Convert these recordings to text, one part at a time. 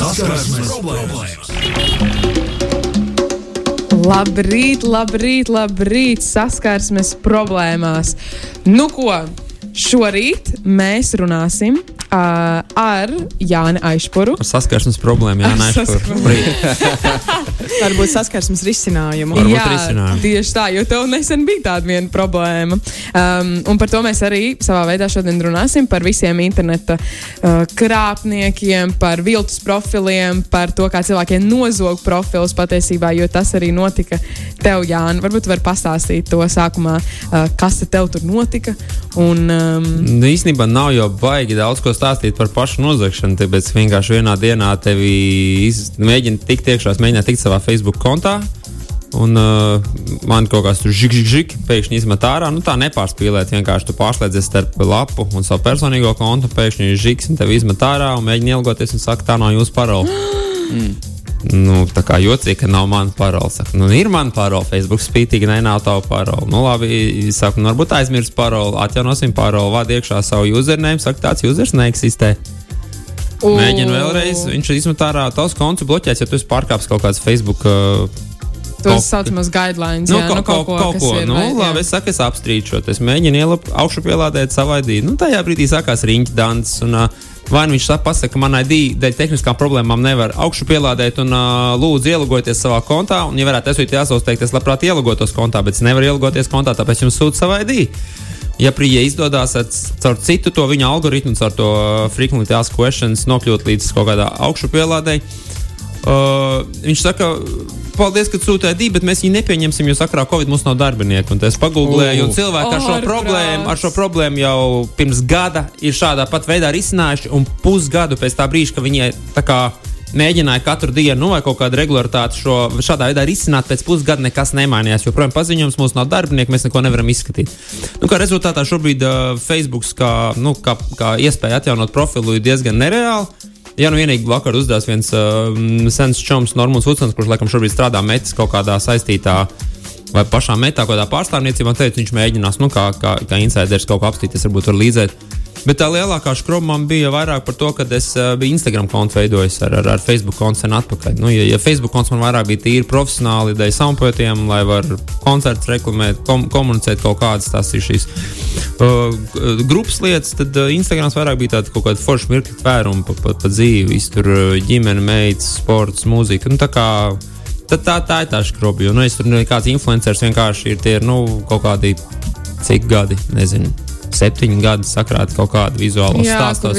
Saskarsmes problēmas! Labrīt, labrīt, labrīt, saskarsmes problēmās. Nu ko, šorīt mēs runāsim uh, ar Jāni Aišpuru. Ar saskarsmes problēmu, Jā, nē, Varbūt saskarsmes risinājumu. Varbūt Jā, risinājumu. tieši tā, jo tev nesen bija tāda viena problēma. Um, un par to mēs arī savā veidā šodien runāsim. Par visiem interneta uh, krāpniekiem, par viltus profiliem, par to, kā cilvēkiem nozog profilus patiesībā, jo tas arī notika tev, Jāni. Varbūt tu vari pastāstīt to sākumā, uh, kas te tev tur notika. Un, um, Nu, īstenībā nav jau baigi daudz ko stāstīt par pašu nozagšanu. Tāpēc vienkārši vienā dienā tevi iz... mēģina tikt iekšā, es mēģināju tikt savā Facebook kontā. Un uh, man kaut kāds tur žig, žig, žig, pēkšņi izmet ārā. Nu, tā nepārspīlēt. Vienkārši tu pārslēdzies starp lapu un savu personīgo kontu. Pēkšņi ir žigs un tev izmet ārā un mēģina ielgoties un saka, tā nav jūsu parola. Nu, tā kā jocīgi, ka nav mana parola. Saka, nu, ir mana parola, Facebook spītīgi, nē, nav tava parola. Nu, labi, saku, nu, varbūt aizmirst paroli, atjaunosim paroli, vād iekšā savu username, saka, tāds users neeksistē. U- Mēģinu vēlreiz, viņš izmet ārā tavs konts bloķēts, ja tu esi pārkāpis kaut kādas Facebook. Uh, tos kaut- saucamās guidelines. Nu, jā, kaut, nu, kaut, ko, kaut kas ko. ir, Nu, vai- jā. labi, es saku, es apstrīdu šo. te. Es mēģinu ielikt augšu pielādēt savu ID. Nu, tajā brīdī sākās riņķis dans. Un, uh, Vai nu viņš saka, pasaka, ka man ID dēļ tehniskām problēmām nevar augšu pielādēt, un uh, lūdzu ielogojieties savā kontā. Un, ja varētu, es jūtu jāsauc, es labprāt ielogotos kontā, bet es nevaru ielogoties kontā, tāpēc jums sūta savu ID. Ja prija izdodas caur citu to viņa algoritmu, caur to uh, frequently asked questions, nokļūt līdz kaut kādai augšu pielādēji, Uh, viņš saka, paldies, ka sūtījāt divu, bet mēs viņu nepieņemsim, jo sakrā Covid mums nav darbinieku. Un tas pagūglēju, un cilvēki ar šo, problēmu, ar šo problēmu jau pirms gada ir šādā pat veidā risinājuši, un pusgadu pēc tā brīža, ka viņi tā kā mēģināja katru dienu, nu, vai kaut kādu regularitāti šo šādā veidā risināt, pēc pusgada nekas nemainījās. Joprojām paziņojums, mums nav darbinieku, mēs neko nevaram izskatīt. Nu, kā rezultātā šobrīd uh, Facebook kā, nu, kā, kā iespēja atjaunot profilu ir diezgan nereāli. Jā, nu vienīgi vakar uzdevās viens uh, sens čoms, Normons Vudsons, kurš laikam šobrīd strādā metis kaut kādā saistītā. Vai pašā metā kādā pārstāvniecībā teica, viņš mēģinās, nu, kā, kā, kā insiders kaut ko apstīties, varbūt var līdzēt. Bet tā lielākā skroba man bija vairāk par to, ka es uh, biju Instagram kontu veidojis ar, ar, ar Facebook kontu sen atpakaļ. Nu, ja, ja Facebook konts man vairāk bija tīri profesionāli, dēļ soundpoetiem, lai var koncerts reklamēt, kom, komunicēt kaut kādas tās ir šīs uh, grupas lietas, tad uh, Instagrams vairāk bija tāds kaut kāda forša mirkļa tvēruma pa, pa, pa dzīvi. Viss tur uh, ģimene, meitas, sports, mūzika. Nu, Tad tā, tā ir tā skrobi. Jo, nu, es tur nu, kāds influenceris vienkārši ir tie nu, kaut kādi cik gadi, nezinu, septiņi gadi sakrāti kaut kādu vizuālo stāstu.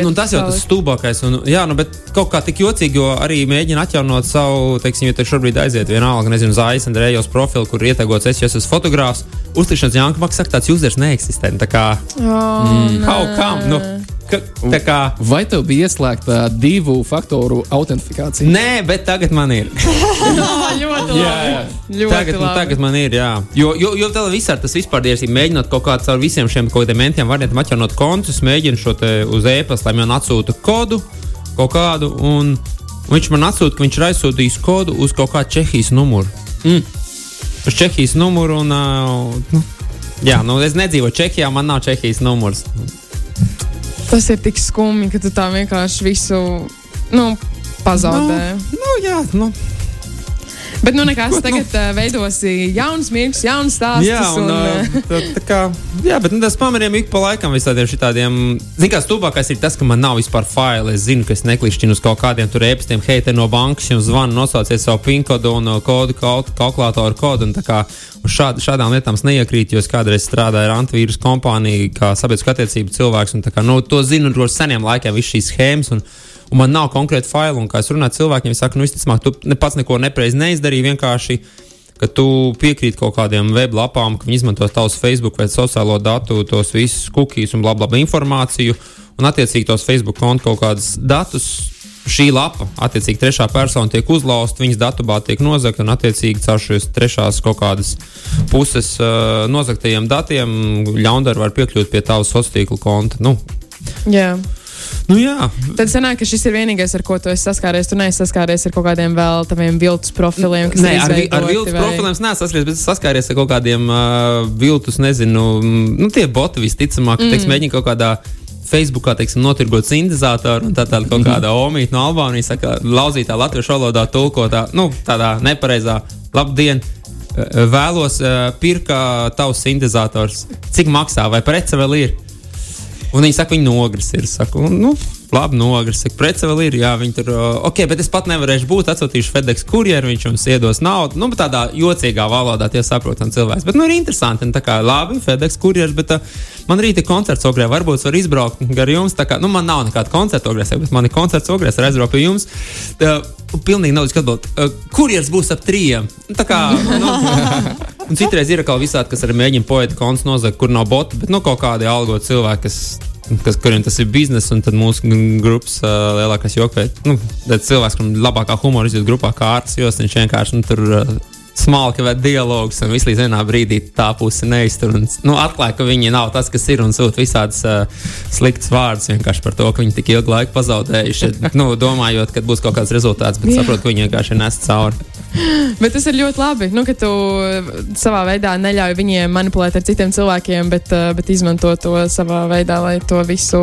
Un, un tas jau tas stulbākais. Un, jā, nu, bet kaut kā tik jocīgi, jo arī mēģina atjaunot savu, teiksim, ja te šobrīd aiziet vienalga, nezinu, Zājas Andrejos profilu, kur ietegots, es jau esmu fotogrāfs. Uztikšanas Janka Maks saka, tāds users neeksistē. Tā kā, Oh, how come? Nu, ka, kā, Vai tev bija ieslēgta divu faktoru autentifikācija? nē, bet tagad man ir. ļoti Jā, labi. jā. Ļoti Tagad, nu, labi. tagad man ir, jā. Jo, jo, jo tā visā tas vispār ir. Mēģinot kaut kādā caur visiem šiem mentiem, variantiem atjaunot kontus, mēģinu šo te uz e-pasta, lai man atsūta kodu kaut kādu. Un, un viņš man atsūta, ka viņš ir aizsūtījis kodu uz kaut kādu Čehijas numuru. Mm. Uz Čehijas numuru. Un, uh, nu, jā, nu, es nedzīvoju Čehijā, man nav Čehijas numurs. Tas ir tik skumji, ka tu tā vienkārši visu nu, pazaudē. Nu, jā, nu. Bet, nu, nekas, tagad uh, veidosi jauns mirklis, jauns stāsts. Jā, un, un, uh, uh, tā, tā kā, jā, bet nu, tas pamanījām ik pa laikam visādiem šitādiem. Zini, kā stulbākais ir tas, ka man nav vispār faila. Es zinu, ka es neklišķinu uz kaut kādiem tur e-pastiem, hei, te no bankas jums zvana, nosauciet savu PIN kodu un kodu, kal kalkulātoru kodu. Un kā uz šād, šādām lietām es neiekrītu, jo es kādreiz strādāju ar antivīrus kompāniju, kā sabiedriskā attiecību cilvēks. Un, kā, nu, to zinu no seniem laikiem, visas šīs schēmas. Un, Un man nav konkrēta faila, un kā es runāju cilvēkiem, viņi saka, nu, visticamāk, tu ne pats neko nepareizi neizdarīji. Vienkārši ka tu piekrīti kaut kādiem weblapām, ka viņi izmanto tavus Facebook vai sociālo datu, tos visus cookies un bla bla bla informāciju, un attiecīgi tos Facebook kontu kaut kādus datus. Šī lapa, attiecīgi, trešā persona tiek uzlauzta, viņas datubāze tiek nozagta, un, attiecīgi, caur šīs trešās kaut kādas puses uh, nozagtajiem datiem ļaundari var piekļūt pie tavas sociālā tīkla konta. Nu, jā. Nu, jā, Tad sanāk, ka šis ir vienīgais, ar ko tu esi saskāries. Tu neesi saskāries ar kaut kādiem vēl tādiem viltus profiliem, kas Nē, ir ar, vi- ar izveidoti, viltus vai- profiliem es neesmu saskāries, bet es saskāries ar kaut kādiem uh, viltus, nezinu, nu, tie boti visticamāk, mm. teiks, mēģina kaut kādā Facebookā, teiksim, notirgot sintēzatoru, un tā tāda kaut kāda omīta no Albānijas, saka, lauzītā latviešu valodā tulkotā, nu, tādā nepareizā, labdien! Vēlos pirkt tavs sintēzators. Cik maksā, vai prece vēl ir? Un viņi saka, viņi nogris ir. Es Saku, nu, labi, nogris. Saka, prece vēl ir. Jā, viņi tur, ok, bet es pat nevarēšu būt. Atsūtīšu FedEx kurjeru, viņš jums iedos naudu. Nu, tādā jocīgā valodā tie saprotam cilvēks. Bet, nu, ir interesanti. Tā kā labi, FedEx kurjeris, bet uh, man rīt ir koncerts ogrē. Varbūt var izbraukt gar jums. Tā kā, nu, man nav nekāda koncerta ogrē, bet man ir koncerts ogrē. Es aizbraucu pie jums. Tā, Pilnīgi nav skatīt, uh, kurjeris būs ap trījiem. Nu, Tā kā, nu, un citreiz ir kaut visādi, kas arī mēģina poeta konts nozagt, kur nav boti, bet nu, kaut kādi algot cilvēki, kas kas, kuriem tas ir biznesa, un tad mūsu grupas uh, lielākais joks, nu, cilvēks, kuram labākā humora izjūta grupā, kā ārsts, jo viņš vienkārši nu, tur uh, smalki ved dialogus, un viss līdz vienā brīdī tā puse neiztur. Un, nu, atklāja, ka viņi nav tas, kas ir, un sūta visādas uh, sliktas vārdas vienkārši par to, ka viņi tik ilgu laiku pazaudējuši. nu, domājot, ka būs kaut kāds rezultāts, bet saprotu, ka viņi vienkārši nes cauri. Bet tas ir ļoti labi, nu, ka tu savā veidā neļauj viņiem manipulēt ar citiem cilvēkiem, bet, uh, bet izmanto to savā veidā, lai to visu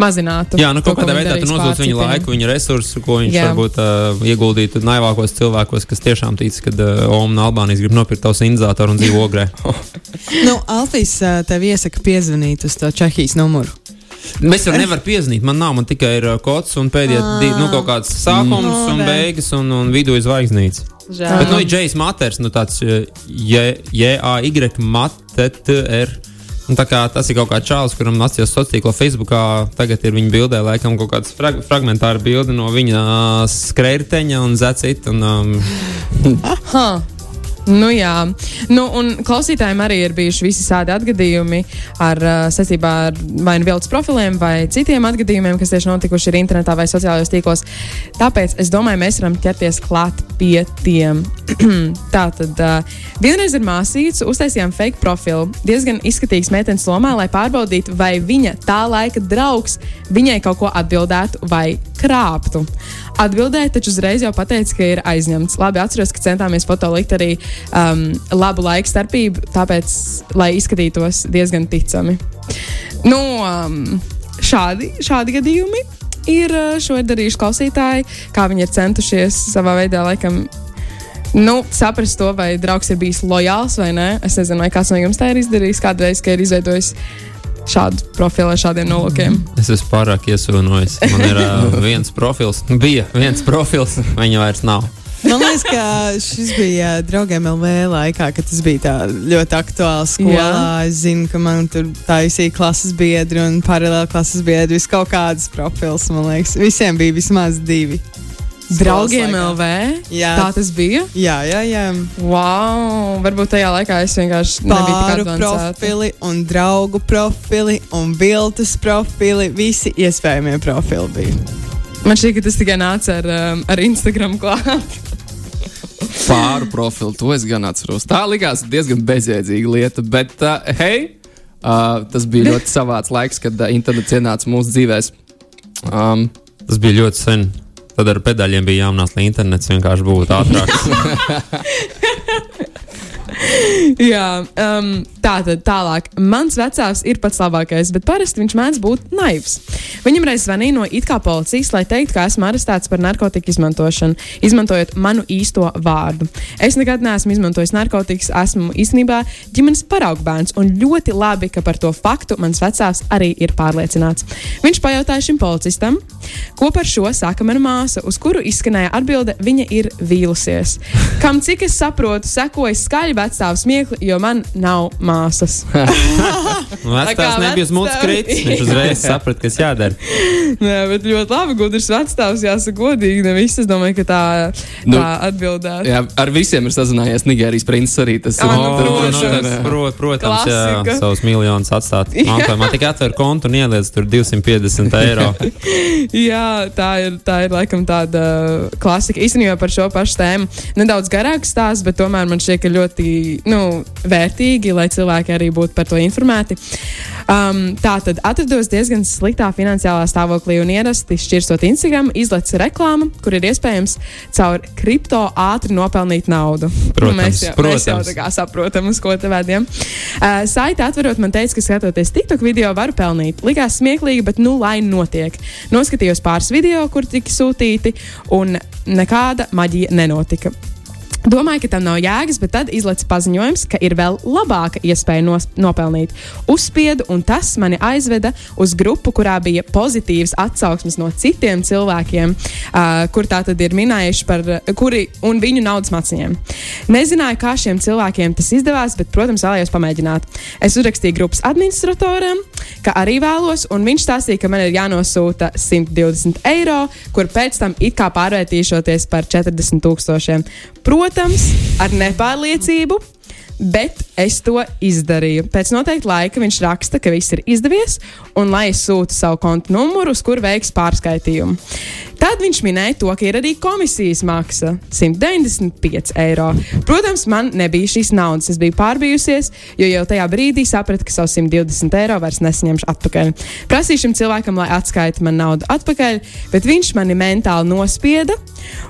mazinātu. Jā, nu To, kaut kādā veidā tu nodod viņa laiku, viņa resursus, ko viņš Jā. Varbūt uh, ieguldītu naivākos cilvēkos, kas tiešām tic, ka uh, Oma no Albānijas grib nopirkt tavu inzātoru un dzīvo ogrē. Nu, Alfīs ā, tev iesaka piezvanīt uz to Čehijas numuru. Mēs jau nevaram piezīmēt, man nav, man tikai ir uh, kods un pēdējie divi, nu, kaut kāds sākums No, un re. beigas un, un vidū ir zvaigznīts. Žēl. Bet, nu, ir Džejs Maters, nu, tāds uh, J-A-Y Matetr. Un tā kā tas ir kaut kāds čāls, kuram nācijas sociālā tīklā, Facebookā, tagad ir viņa bildē, laikam, kaut kāda frag fragmentāra bilde no viņa uh, skrējteņa un zacita. Un, um. Nu, jā, nu, un klausītājiem arī ir bijuši visi tādi atgadījumi ar saistībā ar vai nu viltus profiliem, vai citiem atgadījumiem, kas tieši notikuši ir internetā vai sociālajos tīklos. Tāpēc es domāju, mēs varam ķerties klāt pie tiem. Tā tad uh, vienreiz ir māsīca, uztaisījām fake profilu. Diezgan izskatīgs meitenes lomā, lai pārbaudītu, vai viņa tā laika draugs viņai kaut ko atbildētu vai krāptu. Atbildēja, taču uzreiz jau pateica, ka ir aizņemts. Labi, atceros, ka centāmies foto likt arī um, labu laiku starpību, tāpēc, lai izskatītos diezgan ticami. Nu, um, šādi, šādi gadījumi ir uh, šo ir darījuši klausītāji, kā viņi ir centušies savā veidā, laikam, nu, saprast to, vai draugs ir bijis lojāls vai nē. Es nezinu, vai kāds no jums tā ir izdarījis kādreiz, ka ir izveidojis šādu profilu ar šādiem nolūkiem. es esmu pārāk iesūnojis. Man ir uh, viens profils, bija viens profils, viņa vairs nav. Man liekas, ka šis bija draugiem LV laikā, kad tas bija tā ļoti aktuāls skolā. Jā. Es zinu, ka man tur taisīja klases biedri un paralēli klases biedri. Vis kaut kādas profils, man liekas, visiem bija vismaz divi. Draugiem Skolas LV. Jā. Tā tas bija. Jā, jā, jā. Wow, varbūt tajā laikā es vienkārši Pāru profili, un draugu profili, un viltus profili. Visi iespējamie profili bija. Man šķiet, ka tas tikai nāca ar, um, ar Instagram klāt. Pāru profilu, to es gan atceros. Tā likās diezgan bezjēdzīga lieta, bet, uh, hei, uh, tas bija ļoti savāds laiks, kad uh, internets ienāca mūsu dzīvēm. Um, Tas bija ļoti sen. Tad ar pedāļiem bija jāmanās, lai internets vienkārši būtu ātrāks. Jā, um, tā tad tālāk. Mans vecāks ir pats labākais, bet parasti viņš mēdz būt naivs. Viņam reiz zvanīja no it kā policijas, lai teiktu, ka esmu arestēts par narkotiku izmantošanu, izmantojot manu īsto vārdu. Es nekad neesmu izmantojis narkotikas, esmu īstenībā ģimenes paraugbērns, un ļoti labi, ka par to faktu mans vecāks arī ir pārliecināts. Viņš pajautāja šim policistam, ko par šo saka mana māsa, uz kuru izskanēja atbilde, viņa ir vīlusies. Kam cik es saprotu, sekoja skaļi vecstāvu smiekli, jo man nav māsas. Vecāks kā nebija uz vecstāvi. kritis. Viņš uzreiz saprata, kas jādara. Nē, bet ļoti labi, gudrs vecstāvs, jāsaka, godīgi. Ne viss, es domāju, ka tā, Nu, tā atbildētu. jā, ar visiem ir sazinājies Nigērijas princis arī. Tas Ā, nu, tur- protams. prot, protams, jā, savus miljonus atstāt. Mantojumā tikai atver kontu un ieliec tur 250 eiro. Jā, tā ir, tā ir laikam tāda klasika. Īstenībā par šo pašu tēmu nedaudz garāks stāsts, bet tomēr man šķiet, ka ļoti nu, vērtīgi, lai cilvēki cilvēki arī būtu par to informēti. Um, tā tad atrados diezgan sliktā finansiālā stāvoklī un ierasti šķirstot Instagram, izlaiž reklāmu, kur ir iespējams caur kripto ātri nopelnīt naudu. Protams, Nu, mēs jau, mēs jau protams. tā kā saprotam, uz ko te vedam. Uh, Saita atverot, man teica, ka skatoties TikTok video, varu pelnīt. Likās smieklīgi, bet nu lai notiek. Noskatījos pāris video, kur tika sūtīti, un nekāda maģija nenotika. Domāju, ka tam nav jēgas, bet tad izlaiž paziņojums, ka ir vēl labāka iespēja nos, nopelnīt. Uzspiedu, un tas mani aizveda uz grupu, kurā bija pozitīvas atsauksmes no citiem cilvēkiem, uh, kur tā tad ir minējuši par kuri un viņu naudas maciņiem. Nezināju, kā šiem cilvēkiem tas izdevās, bet, protams, vēlējos pamēģināt. Es uzrakstīju grupas administratoram, ka arī vēlos, un viņš stāstīja, ka man ir jānosūta 120 eiro, kur pēc tam it kā pārvērtīšoties par 40 tūkstošiem. Protams, ar nepārliecību. Bet es to izdarīju. Pēc noteikta laika viņš raksta, ka viss ir izdevies, un lai es sūtu savu kontu numuru, uz kur veiks pārskaitījumu. Tad viņš minēja to, ka ir arī komisijas maksa - 195 eiro. Protams, man nebija šīs naudas. Es biju pārbijusies, jo jau tajā brīdī sapratu, ka savu 120 eiro vairs nesaņemšu atpakaļ. Prasīju šim cilvēkam, lai atskaita man naudu atpakaļ, bet viņš mani mentāli nospieda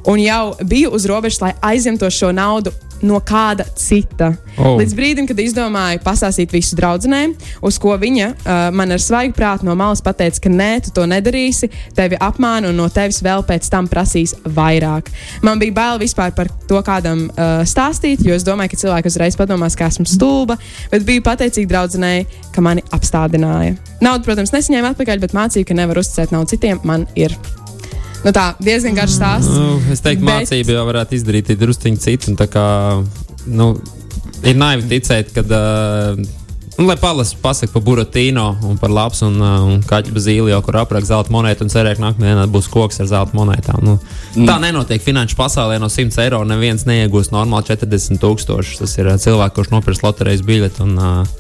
un jau biju uz robežas, lai aizņemtu šo naudu no kāda cita. Oh. Līdz brīdim, kad izdomāju pastāstīt visu draudzenēm, uz ko viņa uh, man ar svaigu prātu no malas pateica, ka nē, tu to nedarīsi, tevi apmāna un no tevis vēl pēc tam prasīs vairāk. Man bija bail vispār par to kādam uh, stāstīt, jo es domāju, ka cilvēki uzreiz padomās, ka esmu stulba, bet biju pateicīga draudzenei, ka mani apstādināja. Naudu, protams, nesaņēmu atpakaļ, bet mācīju, ka nevar uzticēt naudu citiem. Man ir. Nu tā, diezgan garš stāsts. Nu, es teiktu, Bet- mācība jau varētu izdarīt druskuļi citu. un tā Kā, nu, ir naivi ticēt, ka. Uh, Nu, lai palasu, pasakā par Buratīno un par Lapas un, uh, un Kaķu Bazīliju, kur aprak zelta monētu un cerēja, ka nākamajā dienā būs koks ar zelta monētām. Nu, mm. Tā nenotiek finanšu pasaulē. No 100 eiro neviens neiegūs normāli 40 tūkstošus. Tas ir uh, cilvēks, kurš nopirks loterijas biļeti. Un, uh,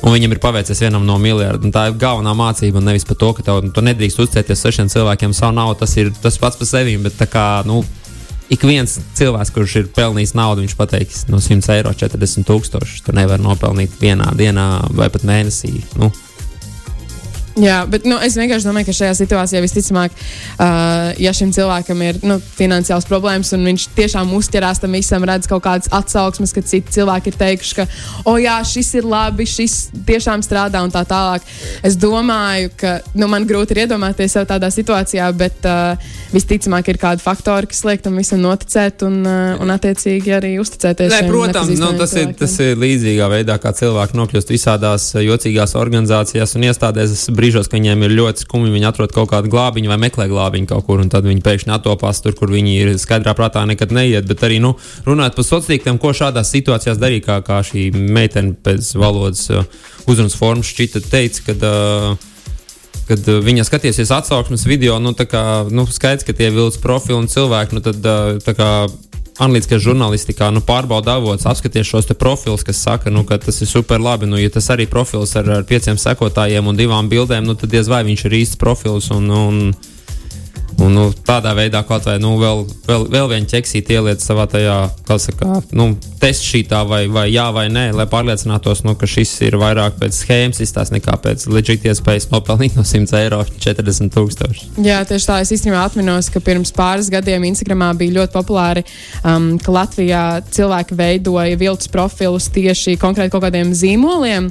Un viņam ir paveicies vienam no miljardiem. Tā ir galvenā mācība. Nevis par to, ka tev, tu nedrīkst uzticēties sešiem cilvēkiem savu naudu. Tas ir tas pats par sevi. Bet tā kā, nu, ik viens cilvēks, kurš ir pelnījis naudu, viņš pateiks, no 100 eiro 40 tūkstoši. Tu nevari nopelnīt vienā dienā vai pat mēnesī. Nu, Jā, bet nu, es vienkārši domāju, ka šajā situācijā visticamāk, uh, ja šim cilvēkam ir nu, finansiāls problēmas un viņš tiešām uzķerās tam visam, redz kaut kādas atsauksmes, ka citi cilvēki ir teikuši, ka, o, jā, šis ir labi, šis tiešām strādā un tā tālāk. Es domāju, ka nu, man grūti ir iedomāties sev tādā situācijā, bet uh, visticamāk ir kādi faktori, kas liek tam visam noticēt un, uh, un attiecīgi arī uzticēties. Šiem protams, nu, tas, ir, cilvēkiem. tas ir līdzīgā veidā, kā cilvēki nokļūst visādās jocīgās organizācijās un iestādēs. Brīžos, kad viņiem ir ļoti skumji, viņi atrod kaut kādu glābiņu vai meklē glābiņu kaut kur, un tad viņi pēkšņi atopās tur, kur viņi ir skaidrā prātā nekad neiet. Bet arī nu, runājot par sociāliem ko šādās situācijās darīt, kā, kā šī meitene pēc valodas uh, uzrunas formas šķita teica, kad, uh, kad uh, viņa skatīsies atsauksmes video, nu, kā, nu, skaidrs, ka tie vilcis profili un cilvēki, nu, tad, uh, kā, analītiskajā žurnālistikā nu, pārbauda avots, apskaties šos profilus, kas saka, nu, ka tas ir super labi. Nu, ja tas arī profils ar, ar pieciem sekotājiem un divām bildēm, nu, tad diez vai viņš ir īsts profils. Un, un, un, nu, tādā veidā kaut vai nu, vēl, vēl, vēl vienu ķeksīti ieliet savā tajā, kā saka, nu, testšītā vai, vai jā vai nē, lai pārliecinātos, nu, ka šis ir vairāk pēc schēmas izstāsts nekā pēc legit iespējas nopelnīt no 100 eiro 40 tūkstoši. Jā, tieši tā. Es īstenībā atminos, ka pirms pāris gadiem Instagramā bija ļoti populāri, um, ka Latvijā cilvēki veidoja viltus profilus tieši konkrēti kaut kādiem zīmoliem.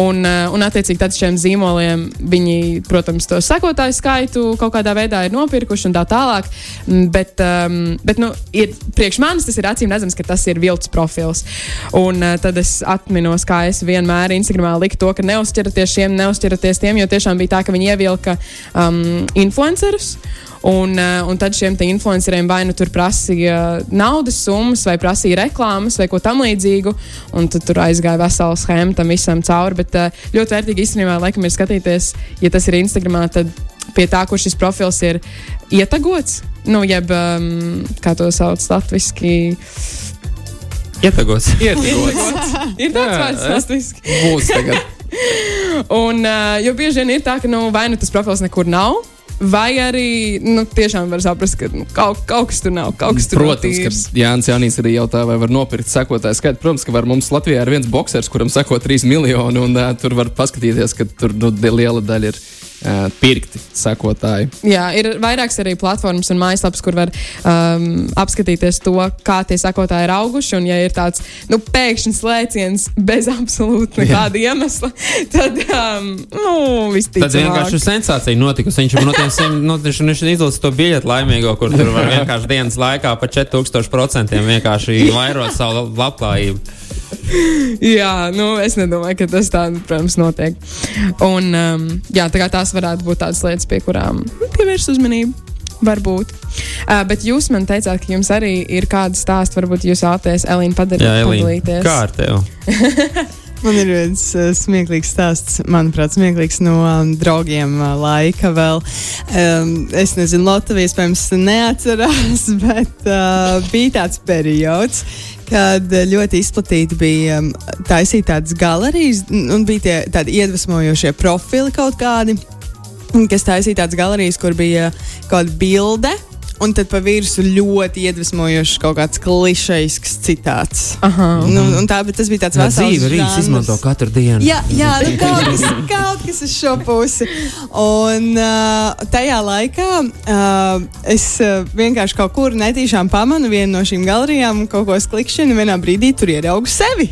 Un, uh, un attiecīgi, tad šiem zīmoliem viņi, protams, to sekotāju skaitu kaut kādā veidā ir nopirkuši un tā tālāk. Mm, Bet, um, bet nu, ir, priekš manis tas ir acīm redzams, ka tas ir viltus profils. Un uh, tad es atminos, kā es vienmēr Instagramā liku to, ka neuzķeraties šiem, neuzķeraties tiem, jo tiešām bija tā, ka viņi ievilka um, influencerus. Un, uh, un tad šiem influenceriem vai nu tur prasīja naudas summas, vai prasīja reklāmas, vai ko tamlīdzīgu. Un tad tur aizgāja vesela schēma tam visam cauri. Bet uh, ļoti vērtīgi īstenībā laikam ir skatīties, ja tas ir Instagramā, tad pie tā, kur šis profils ir ietagots. Nu, jeb um, kā to sauc latviešu. Ietagos. Ietegots. Ir tāds vārds latviešu. Būs tagad. Un, uh, jo bieži vien ir tā, ka nu, vai nu tas profils nekur nav. vai arī nu, tiešām var saprast, ka nu, kaut, kaut kas tur nav. Kaut kas tur Protams, nav ka. Jānis Janīs arī jautā, vai var nopirkt sekotāju skaitu. Protams, ka var mums Latvijā ir viens boxers, kuram seko 3 miljoni, un uh, tur var paskatīties, ka tur nu, liela daļa ir uh, pirkti sekotāji. Jā, ir vairākas arī platformas un mājaslapas, kur var um, apskatīties to, kā tie sakotāji ir auguši. Un, ja ir tāds nu, pēkšņs lēciens bez absolūti nekāda iemesla, tad um, nu, visticamāk. Tad vienkārši ir sensācija notikusi. Viņš no tiem sim- nu, viņš, viņš izlaiž to biļeti laimīgo, kur tur var vienkārši dienas laikā pa 4000% vienkārši vairot savu labklājību. Jā, nu, es nedomāju, ka tas tā, protams, notiek. Un, um, jā, tā kā tās varētu būt tādas lietas, pie kurām pievērst uzmanību. Varbūt. Uh, bet jūs man teicāt, ka jums arī ir kāda stāsta, varbūt jūs vēlaties Elīna padarīt, Jā, Elīna, kā ar tevi? Man ir viens uh, smieklīgs stāsts, manuprāt, smieklīgs no um, draugiem uh, laika vēl. Um, es nezinu, Latvijas iespējams neatcerās, bet uh, bija tāds periods. Kad uh, ļoti izplatīti bija um, taisīt tādas galerijas, un un bija tie tādi iedvesmojošie profili kaut kādi, kas taisīja tādas galerijas, kur bija kaut kāda bilde, un tad pa virsmu ļoti iedvesmojošs kaut kāds klišejisks citāts. Aha. Nu, un tā, bet tas bija tāds Tā vesels dzīve rīts izmanto katru dienu. Jā, jā nu, kaut, kas, kaut kas uz šo pusi. Un uh, tajā laikā uh, es uh, vienkārši kaut kur netīšām pamanu vienu no šīm galerijām, kaut ko sklikšķinu, un vienā brīdī tur ieraugu sevi.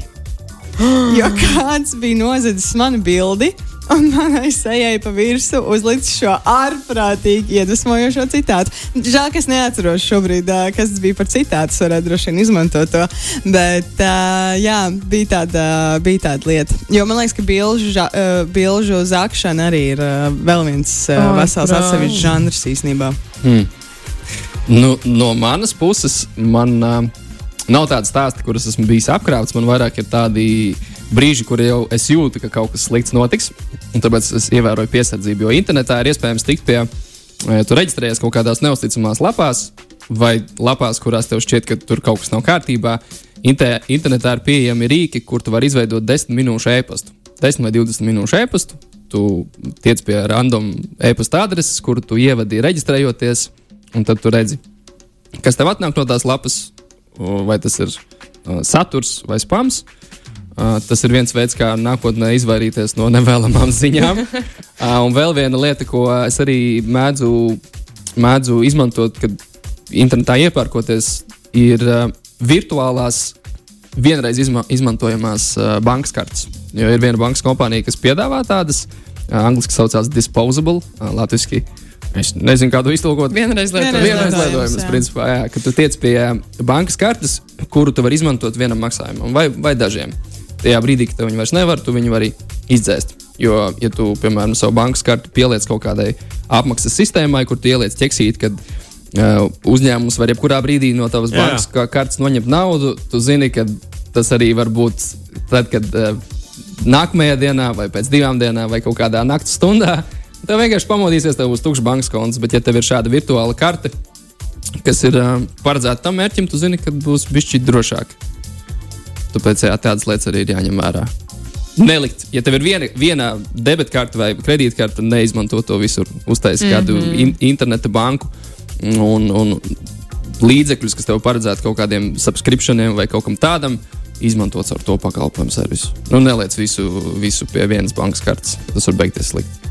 Jo kāds bija nozadzis manu bildi. Un manai sejai pa virsmu uzlicis šo ārprātīgi iedvesmojošo citātu. Žēl, ka es neatceros šobrīd, kas tas bija par citātu. Es varētu droši vien izmantot to. Bet, uh, jā, bija tāda, bija tāda lieta. Jo man liekas, ka bilžu, bilžu zakšana arī ir uh, vēl viens uh, Ai, vesels atsevišķs žanrs īstenībā. Hmm. Nu, no manas puses, man uh, nav tāda stāsta, kuras esmu bijis apkrāpts. Man vairāk ir tādi brīži, kur jau es jūtu, ka kaut kas slikts notiks. Tāpēc es ievēroju piesardzību. Jo internetā ir iespējams tikt pie, ja tu reģistrējies kaut kādās neusticamās lapās, vai lapās, kurās tev šķiet, ka tur kaut kas nav kārtībā. Inte, internetā ir pieejami rīki, kur tu vari izveidot 10 minūšu e-pastu, 10 vai 20 minūšu e-pastu. Tu tiec pie random e-pasta adreses, kuru tu ievadi reģistrējoties, un tad tu redzi, kas tev atnāk no tās lapas, vai tas ir uh, saturs vai spams. Uh, tas ir viens veids, kā nākotnē izvairīties no nevēlamām ziņām. uh, un vēl viena lieta, ko es arī mēdzu, mēdzu izmantot, kad internetā iepērkoties, ir uh, virtuālās, vienreiz izma izmantojamās uh, bankas kartes. Jo ir viena bankas kompānija, kas piedāvā tādas, uh, angļuiski saucās disposable, uh, latviešu. Es nezinu, kādu iztulkot. Vienreiz lietojams, principā, jā, ka tu tiec pie bankas kartes, kuru tu vari izmantot vienam maksājumam vai, vai dažiem. Tajā brīdī, kad viņi vairs nevar, tu viņu vari izdzēst. Jo, ja tu, piemēram, savu bankas karti pieliec kaut kādai apmaksas sistēmai, kur tu ieliec ķeksīt, kad uh, uzņēmums var jebkurā brīdī no tavas Jā. bankas ka- kartes noņemt naudu, tu zini, ka tas arī var būt tad, kad uh, nākamajā dienā, vai pēc divām dienām, vai kaut kādā naktas stundā. Tev vienkārši pamodīsies, tev būs tukšs bankas konts, bet, ja tev ir šāda virtuāla karte, kas ir uh, paredzēta tam mērķim, tu zini, ka būs bijis drošāk. Tāpēc jā, tādas lietas arī ir jāņem vērā. Nelikt, ja tev ir viena, viena debetkarte vai kredītkarte, tad neizmanto to visur. Uztaisīt mm -hmm. kādu in, interneta banku un, un līdzekļus, kas tev paredzēti kaut kādiem subscriptioniem vai kaut kam tādam, izmantot ar to pakalpojumu servisu. Nu, neliec visu, visu pie vienas bankas kartes. Tas var beigties slikti.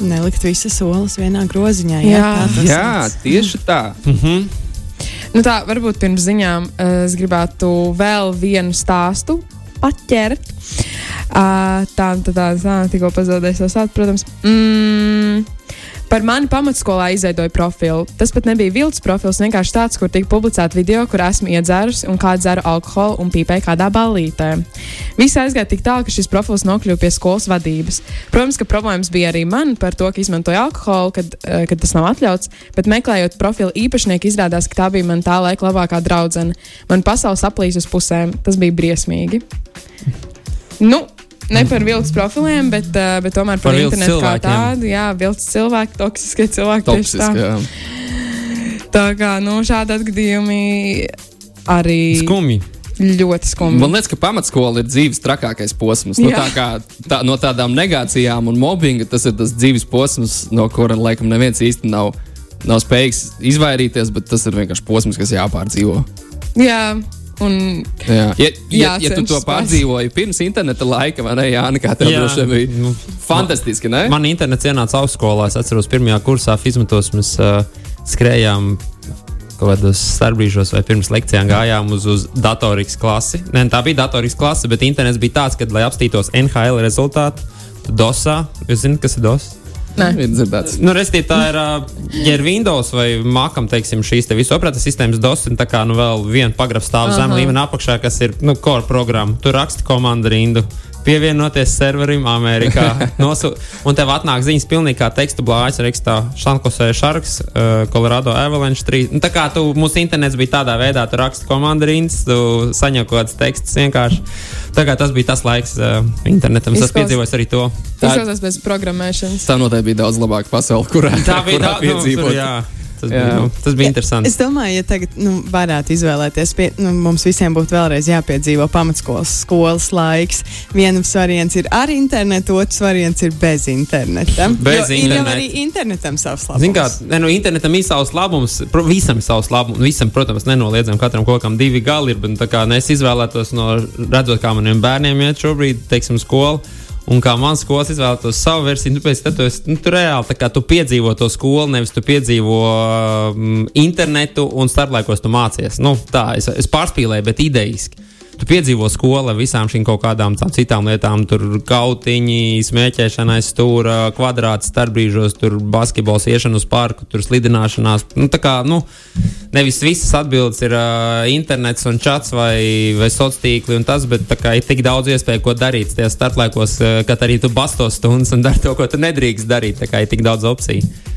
Nelikt visas solis vienā groziņā. Jā. Jā, sauc. tieši tā. Nu tā, varbūt pirms ziņām uh, es gribētu vēl vienu stāstu paķert. Uh, tā, tā, tā, tā tikko pazaudēju savu sātu, protams. Mm, Par mani pamatskolā izveidoju profilu. Tas pat nebija vilts profils, vienkārši tāds, kur tika publicēta video, kur esmu iedzērusi un kā dzeru alkoholu un pīpēju kādā ballītē. Viss aizgāja tik tālu, ka šis profils nokļuva pie skolas vadības. Protams, ka problēmas bija arī man par to, ka izmantoju alkoholu, kad, eh, kad tas nav atļauts, bet meklējot profilu īpašnieku, izrādās, ka tā bija man tā laika labākā draudzene. Man pasaules aplīs uz pusēm. Tas bija briesmīgi. Nu, Ne par viltus profiliem, bet, uh, bet tomēr par, Par internetu kā tādu. Jā, viltus cilvēki, toksiskie cilvēki. tieši tā. Toksiski. jā. Tā kā nu, šādi atgadījumi arī. Skumji. Ļoti skumji. Man liekas, ka pamatskola ir dzīves trakākais posms. Nu, tā kā, tā, no tādām negācijām un mobbinga tas ir tas dzīves posms, no kura laikam neviens īsti nav, nav spējīgs izvairīties, bet tas ir vienkārši posms, kas jāpārdzīvo. Jā, un Jā. Ja, ja, ja tu to pārdzīvoji pirms interneta laika, vai ne, Jāni, kā tev Jā. droši vien bija Nu, fantastiski, ne? Man internets ienāca augstskolā. Es atceros, pirmajā kursā fizmatos mēs uh, skrējām kaut kādos starpbrīžos, vai pirms lekcijām gājām uz, uz datorikas klasi. Ne, tā bija datorikas klase, bet internets bija tāds, ka, lai apstītos NHL rezultātu, DOSā, jūs zināt, kas ir DOS? Nē. Ir dzirdēts. Nu, Restīvi, tā ir, ja ir Windows vai Mākam, teiksim, šīs te visu operatīvas sistēmas DOS, un tā kā nu vēl viena pagrabs stāv zem līmeņa apakšā, kas ir nu, core programma. Tur raksta komandu rindu. Pievienoties serverim Amerikā. Nosu, un tev atnāk ziņas pilnīgi kā tekstu blāķis, rakstā Šankosē Sharks, uh, Colorado Avalanche 3. Nu, tā kā tu, mūsu internets bija tādā veidā, tu raksti komandu rindas, tu saņem kaut kāds teksts vienkārši. Tā kā tas bija tas laiks uh, internetam. Es Izklaus- piedzīvoju arī to. Tā- izklausās pēc programmēšanas. Tā noteikti bija daudz labāka pasaule, kurā, Tā bija kurā tā, nu, tur, jā, tas, Jā. bija, nu, tas bija interesanti. Es domāju, ja tagad nu, varētu izvēlēties, pie, nu, mums visiem būtu vēlreiz jāpiedzīvo pamatskolas skolas laiks. Viens variants ir ar internetu, otrs variants ir bez interneta. Bez jo ir jau interneta. arī internetam savs labums. Ziniet, kā ne, nu, internetam ir savs labums, pro, visam ir savs labums. Visam, protams, nenoliedzam, katram kaut kam divi gali ir. Bet, nu, tā kā nu, es izvēlētos no redzot, kā maniem bērniem iet šobrīd, teiksim, skolu. Un kā mans skolas izvēlētos savu versiju, pēc tam tu, esi- nu, tu reāli tā kā tu piedzīvo to skolu, nevis tu piedzīvo um, internetu un starplaikos tu mācies. Nu, tā, es, es pārspīlēju, bet idejiski. Tu piedzīvo skolu ar visām šīm kaut kādām tām citām lietām, tur kautiņi, smēķēšana aiz stūra, kvadrāts starpbrīžos, tur basketbols, iešana uz parku, tur slidināšanās. Nu, tā kā, nu, nevis visas atbildes ir uh, internets un čats vai, vai sociālā tīkli un tas, bet tā kā ir tik daudz iespēju, ko darīt tajos starplaikos, uh, kad arī tu bastos stundas un dari to, ko tu nedrīkst darīt. Tā kā ir tik daudz opciju.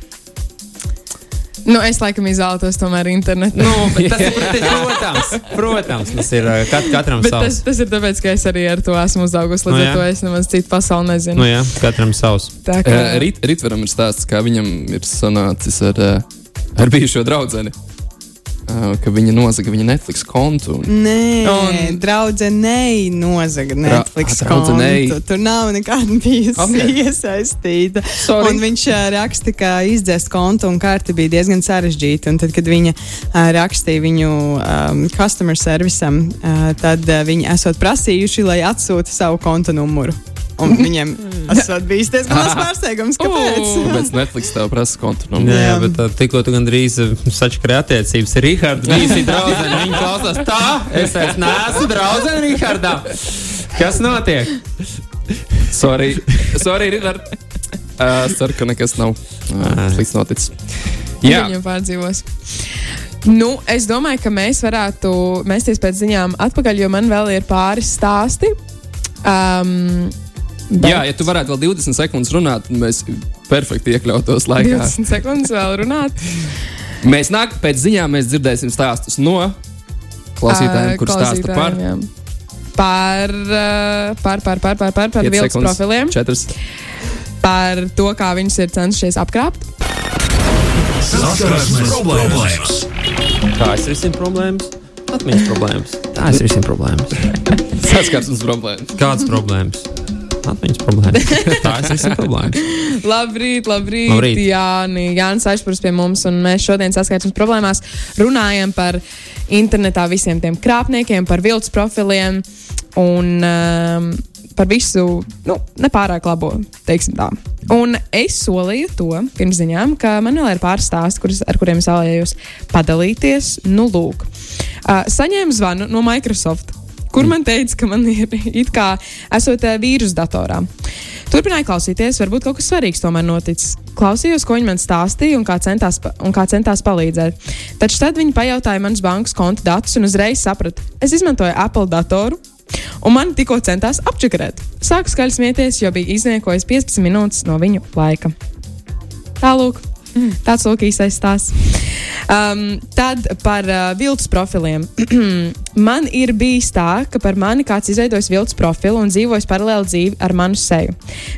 Nu, es laikam izvēlētos tomēr internetu. Nu, bet tas ir, protams, protams, tas ir uh, kat, katram Bet tas, savs. tas ir tāpēc, ka es arī ar to esmu uzaugusi. Līdz Nu, ar to es nemaz citu pasauli nezinu. Nu, jā, katram savs. Kā Uh, Rit, Ritveram ir stāsts, kā viņam ir sanācis ar, uh, ar bijušo draugu. Uh, ka viņa nozaga viņa Netflix kontu. Un, Nē, Un- draudzenei nozaga Netflix ah, draudzenei. kontu. Tur nav nekāda bijusi Ok. okay. iesaistīta. Sorry. Un viņš ā, raksta, ka izdzēst kontu un karti bija diezgan sarežģīti. Un tad, kad viņa ā, rakstīja viņu um, customer servisam, ā, tad ā, viņi esot prasījuši, lai atsūta savu konta numuru. Un viņiem esot bijis diezgan liels pārsteigums, kāpēc. Ū. Kāpēc Netflix tev prasa kontu? Nu, Jā, jā, bet tikko tu gandrīz sačakarēji attiecības ar Rīgārdu. Visi draugi, viņi klausās tā, es vairs neesmu draugs ar Rīgārdā. Kas notiek? sorry, sorry Ritver. Uh, ceru, ka nekas nav uh, slikts noticis. Jā, Viņu pārdzīvos. Nu, es domāju, ka mēs varētu mēsties pēc ziņām atpakaļ, jo man vēl ir pāris stāsti. Um, bet jā, ja tu varētu vēl 20 sekundes runāt, tad mēs perfekti iekļautos laikā. 20 sekundes vēl runāt. Mēs nāk pēc ziņām, mēs dzirdēsim stāstus no klausītājiem, kurš stāsta par jā. Par, par, par, par, par, par, par 5 viltus sekundes, profiliem, 4. par to, kā viņus ir cenšies apkrāpt. Saskarsmes problēmas. Kā es risinu problēmas? Atmiņas problēmas. Tā es risinu problēmas. Saskarsmes problēmas. Kādas problēmas? Atmiņas problēmas. Tā es risinu problēmas. Labrīt, labrīt, Labrīt. Jāni. Jānis Ašpurs pie mums, un mēs šodien saskarsmes problēmās runājam par internetā visiem tiem krāpniekiem, par viltus profiliem un um, par visu nu, nepārāk labo, teiksim tā. Un es solīju to pirms ziņām, ka man vēl ir pāris stāsti, kurus, ar kuriem es vēlējos padalīties. Nu, lūk, uh, saņēmu zvanu no Microsoft. Kur man teica, ka man ir it kā esot uh, vīrusu datorā. Turpināju klausīties, varbūt kaut kas svarīgs tomēr noticis. Klausījos, ko viņi man stāstīja un kā centās, un kā centās palīdzēt. Taču tad viņi pajautāja manas bankas konta datus un uzreiz sapratu, es izmantoju Apple datoru. Un man tikko centās apčakarēt. Sāku skaļi smieties, jo bija izniekojis 15 minūtes no viņu laika. Tālāk, tāds lūk īsais stāsts. Um, tad par uh, viltus profiliem. man ir bijis tā, ka par mani kāds izveidojis viltus profilu un dzīvojis paralēli dzīvi ar manu seju.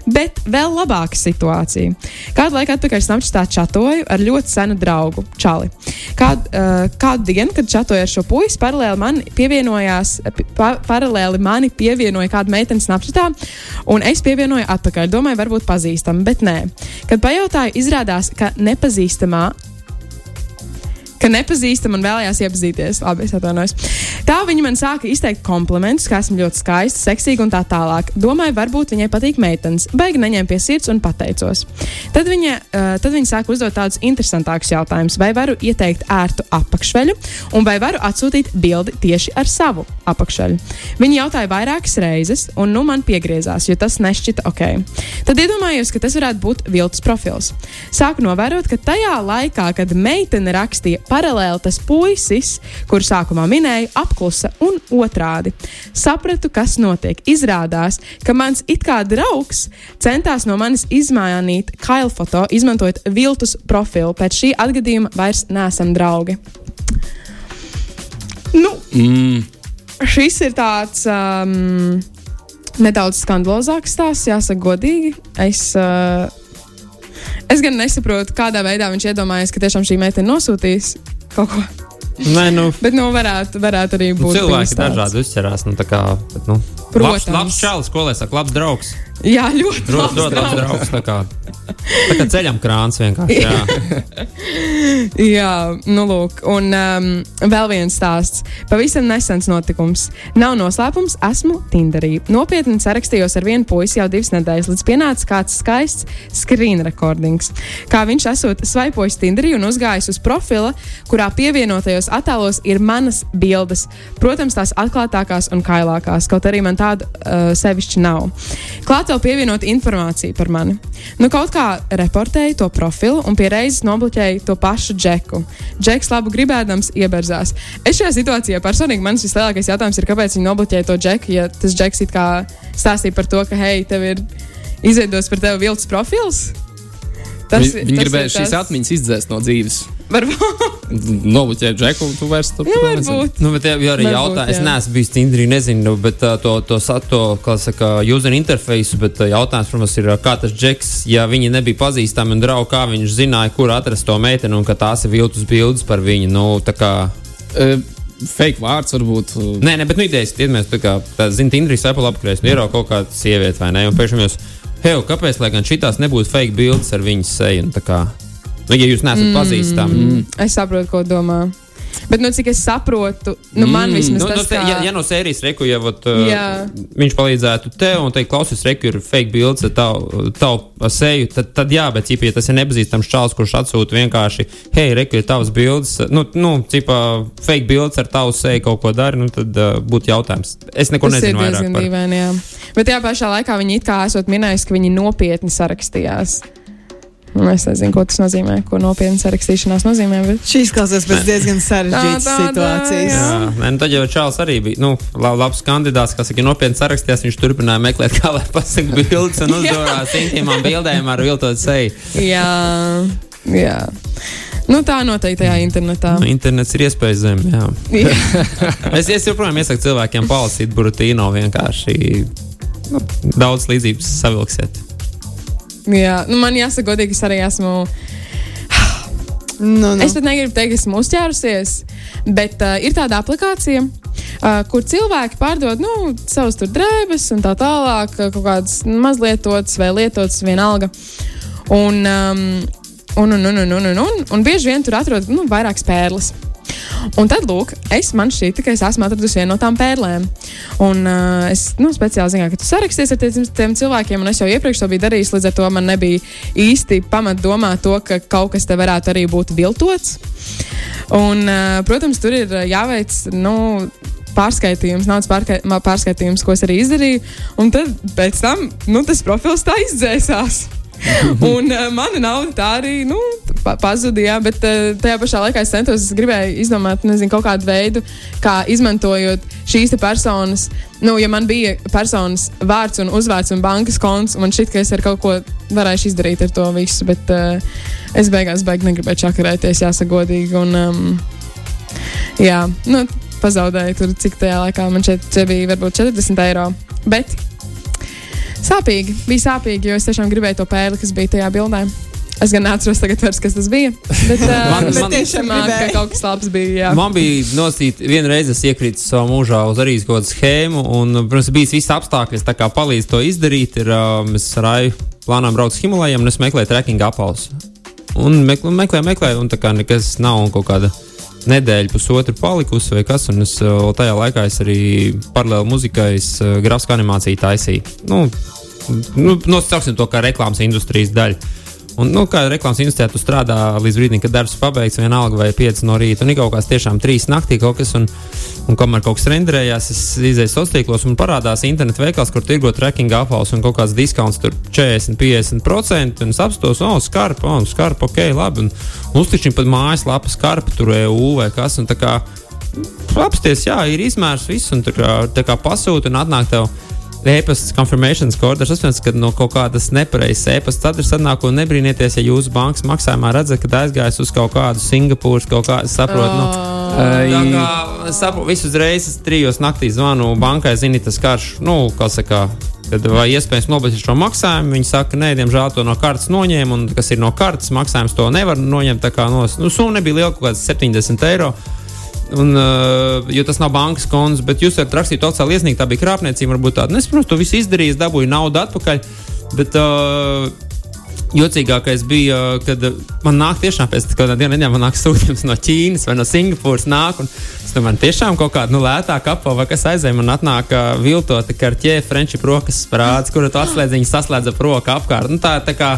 Bet vēl labāka situācija. Kādu laiku atpakaļ Snapchatā čatoju ar ļoti senu draugu, Čali. Kād, uh, kādu dienu, kad čatoju ar šo puisi, paralēli man pievienojās, pa, paralēli mani pievienoja kāda meitene Snapchatā, un es pievienoju atpakaļ. Domāju, varbūt pazīstama, bet nē. Kad pajautāju, izrādās, ka nepazīstamā ka nepazīstam un vēlējās iepazīties. Labi, es atvainojos. Tā viņa man sāka izteikt komplimentus, ka esmu ļoti skaista, seksīga un tā tālāk. Domāju, varbūt viņai patīk meitenes. Baigi neņēma pie sirds un pateicos. Tad viņa, uh, tad viņa sāka uzdot tādus interesantākus jautājumus. Vai varu ieteikt ērtu apakšveļu, un vai varu atsūtīt bildi tieši ar savu apakšveļu? Viņa jautāja vairākas reizes, un nu man piegriezās, jo tas nešķita ok. Tad iedomājos, ka tas varētu būt viltus profils. Sāku novērot, ka tajā laikā, kad meitene rakstīja paralēli tas puisis, kur sākumā minēju, apklusa un otrādi. Sapratu, kas notiek. Izrādās, ka mans it kā draugs centās no manis izmainīt kaila foto, izmantojot viltus profilu. Pēc šī atgadījuma vairs neesam draugi. Nu, Mm. šis ir tāds. Um, Nedaudz skandalozāks stāsts, jāsaka, godīgi. Es, uh, es gan nesaprotu, kādā veidā viņš iedomājas, ka tiešām šī meitene nosūtīs kaut ko. Nē, nu, Bet, nu, varētu, varētu arī nu, būt. cilvēki bijis tāds. dažādi uzķerās. Nu, tā kā, bet, nu, Protams. Labs, labs čalis, ko lai saka, labs draugs. Jā, ļoti Ļoti labs labs draugs. draugs. Tā kā, tā kā ceļam krāns vienkārši. Jā. Jā, nu lūk, un um, vēl viens stāsts. Pavisam nesens notikums. Nav noslēpums, esmu Tinderī. Nopietni sarakstījos ar vienu puisi jau divas nedēļas, līdz pienāca kāds skaists screen recordings. Kā viņš esot svaipojis Tinderī un uzgājis uz profila, kurā pievienotajos attēlos ir manas bildes. Protams, tās atklātākās un kailākās, kaut arī man tāda uh, sevišķi nav. Klāt vēl pievienot informāciju par mani. Nu, kaut kā reportēju to profilu un pie reizes nobloķēju to pašu džeku. Džeks labu gribēdams ieberzās. Es šajā situācijā personīgi mans vislielākais jautājums ir, kāpēc viņi nobloķēja to džeku, ja tas džeks it kā stāstīja par to, ka, hei, tev ir izveidots par tevi viltus profils. Tas, Viņi tas gribēja šīs atmiņas izdzēst no dzīves. Varbūt. Nobuļķēt džeku, un tu vairs tur nezini. varbūt. Nu, bet jau arī Varbūt, jautājums, es jā. neesmu bijis Tinderī, nezinu, bet uh, to, to, to kā saka, user interfeisu, bet uh, jautājums, protams, ir, uh, kā tas džeks, ja viņi nebija pazīstami un draugi, kā viņš zināja, kur atrast to meiteni un ka tās ir viltus bildes par viņu. Nu, tā kā, Uh, fake vārds varbūt. Nē, nē, bet nu, idejas ir, mēs tā kā, tā, zini, Tinderī sēpa apkrēs, nu, ierauga kaut kāda sieviete vai ne, un pēkšņi jūs, hei, kāpēc, lai gan šitās nebūtu fake bildes ar viņas seju, un tā kā, nu, ja jūs neesat mm. pazīstami. Mm, es saprotu, ko domā. Bet, nu, cik es saprotu, nu, man vismaz Nu, nu, tas te, kā... ja, ja no sērijas reku jau Jā. uh, viņš palīdzētu tev un teikt, klausies, reku ir fake bildes ar tavu, tavu seju, tad, tad jā, bet, cipā, ja tas ir nepazīstams čāls, kurš atsūta vienkārši, hei, reku ir tavs bildes, nu, nu cipā, fake bildes ar tavu seju kaut ko dari, nu, tad uh, būtu jautājums. Es neko Tas ir nezinu vairāk diezgan par dīvaini. jā. Bet tajā pašā laikā viņi it kā esot minējuši, ka viņi nopietni sarakstījās. Nu, Es nezinu, ko tas nozīmē, ko nopietni sarakstīšanās nozīmē. Bet... Šīs klausās pēc diezgan sarežģītas situācijas. jā. Jā, nu, tad jau Čāls arī bija nu, la- labs kandidāts, kas ir nopietni sarakstījis. Viņš turpināja meklēt, kā lai pasaktu bildes un uzdevās intīmām bildēm ar viltot seju. Jā, jā. Nu, tā noteikti tajā internetā. Nu, internets ir iespējas zem. Es, es joprojām iesaku cilvēkiem palasīt Buratīno vienkārši. Nu, daudz līdzības savilksiet. Jā. Nu, man jāsaka, godīgi, es arī esmu. Nu, nu. Es pat negribu teikt, ka esmu uzķērusies, bet uh, ir tāda aplikācija, uh, kur cilvēki pārdod nu, savus drēbes un tā tālāk, uh, kaut kādas mazlietotas vai lietotas, vienalga. Un, um, un, un, un, un, un, un, un, un bieži vien tur atrod nu, vairākas pērles. Un tad, lūk, es man šķita, ka es esmu atradusi vienu no tām pērlēm. Un uh, es nu, speciāli zinu, ka tu sarakstījies ar tiem, tiem cilvēkiem, un es jau iepriekš to biju darījis. Līdz ar to man nebija īsti pamat domāt to, ka kaut kas te varētu arī būt viltots. Un, uh, protams, tur ir jāveic. Nu, Pārskaitījums, naudas pārka- pārskaitījums, ko es arī izdarīju. Un tad pēc tam nu, tas profils tā izdzēsās. un uh, mana nauda tā arī nu, pa pazuda. Jā, bet uh, tajā pašā laikā es centos, es gribēju izdomāt nezinu, kaut kādu veidu, kā izmantojot šīs personas. Nu, ja man bija personas vārds un uzvārds un bankas konts, man šķiet, ka es ar kaut ko varēšu izdarīt ar to visu. Bet uh, es beigās beigās negribēju čakarēties, jāsaka godīgi. Un, um, jā, nu, pazaudēju tur, cik tajā laikā man šeit, šeit bija varbūt 40 eiro. Bet Sāpīgi, bija sāpīgi, jo es tiešām gribēju to pēli, kas bija tajā bildē. Es gan neatceros, tagad, vairs, kas tas bija. Bet, uh, Man- bet man- tiešām ka gribēji. kaut kas labs bija. Jā. Man bija nosīta viena reize, es iekrītu savā mūžā uz arī kaut kādu schēmu, un, protams, bija visi apstākļi, kas palīdz to izdarīt. Ir, mēs ar Raju plānojam braukt uz Himalajiem, un es meklēju trekking apavus. Un meklēju, meklēju, meklēju, un tā kā nekas nav un kaut kāda nedēļa, pusotra palikusi vai kas, un es uh, tajā laikā es arī paralēli muzikai es, uh, grafiskā animāciju taisīju. Nu, nu, nosauksim to kā reklāmas industrijas daļu. Un, nu, kā reklāmas institūtā tu strādā līdz brīdim, kad darbs pabeigts, vienalga vai 5 no rīta, un ir kaut kāds tiešām 3 naktī kaut kas, un, un kamēr kaut kas renderējās, es izēju sociālos tīklos un parādās internetu veikals, kur tirgo trekking apavus un kaut kāds diskonts tur 40, 50%, un es apstos, oh, skarpa, oh, skarpa, ok, labi, un uztikšķi pat mājaslapa skarpa, tur EU vai kas, un kā apsties, jā, ir izmērs viss, un kā, tā kā pasūta un atnāk tev e-pasta confirmation code. Es saprotu, ka no kaut kādas nepareizas e-pasta adreses atnāk un nebrīnieties, ja jūsu bankas maksājumā redzat, ka aizgājis uz kaut kādu Singapūras, kaut kādu saprotu. Nu, tā kā saprotu, visu uzreiz es trijos naktīs zvanu bankai, zini, tas karš, nu, kā saka. Tad vai iespējams nobeigt šo maksājumu? Viņi saka, nē, diemžēl to no kartes noņēma, un kas ir no kartes maksājums, to nevar noņemt. Tā kā no, nu, summa nebija liela, kaut kāds 70 eiro. Un, uh, jo tas nav bankas konts, bet jūs varat rakstīt oficiāli iesniegt, tā bija krāpniecība. Varbūt tāda, nu, es, protams, to visu izdarīju, dabūju naudu atpakaļ. Bet, uh, Jocīgākais bija, uh, kad man nāk tiešām pēc kāda diena, nedēļa, man nāk sūtījums no Ķīnas vai no Singapūras. Nāk, un es domāju, tiešām kaut kāda nu, lētāka apava vai kas aizēja. Man atnāk uh, viltota karķē, Frančija rokas sprādzes, kuru tu atslēdz, viņa saslēdz ap roku apkārt. Nu, tā, tā kā,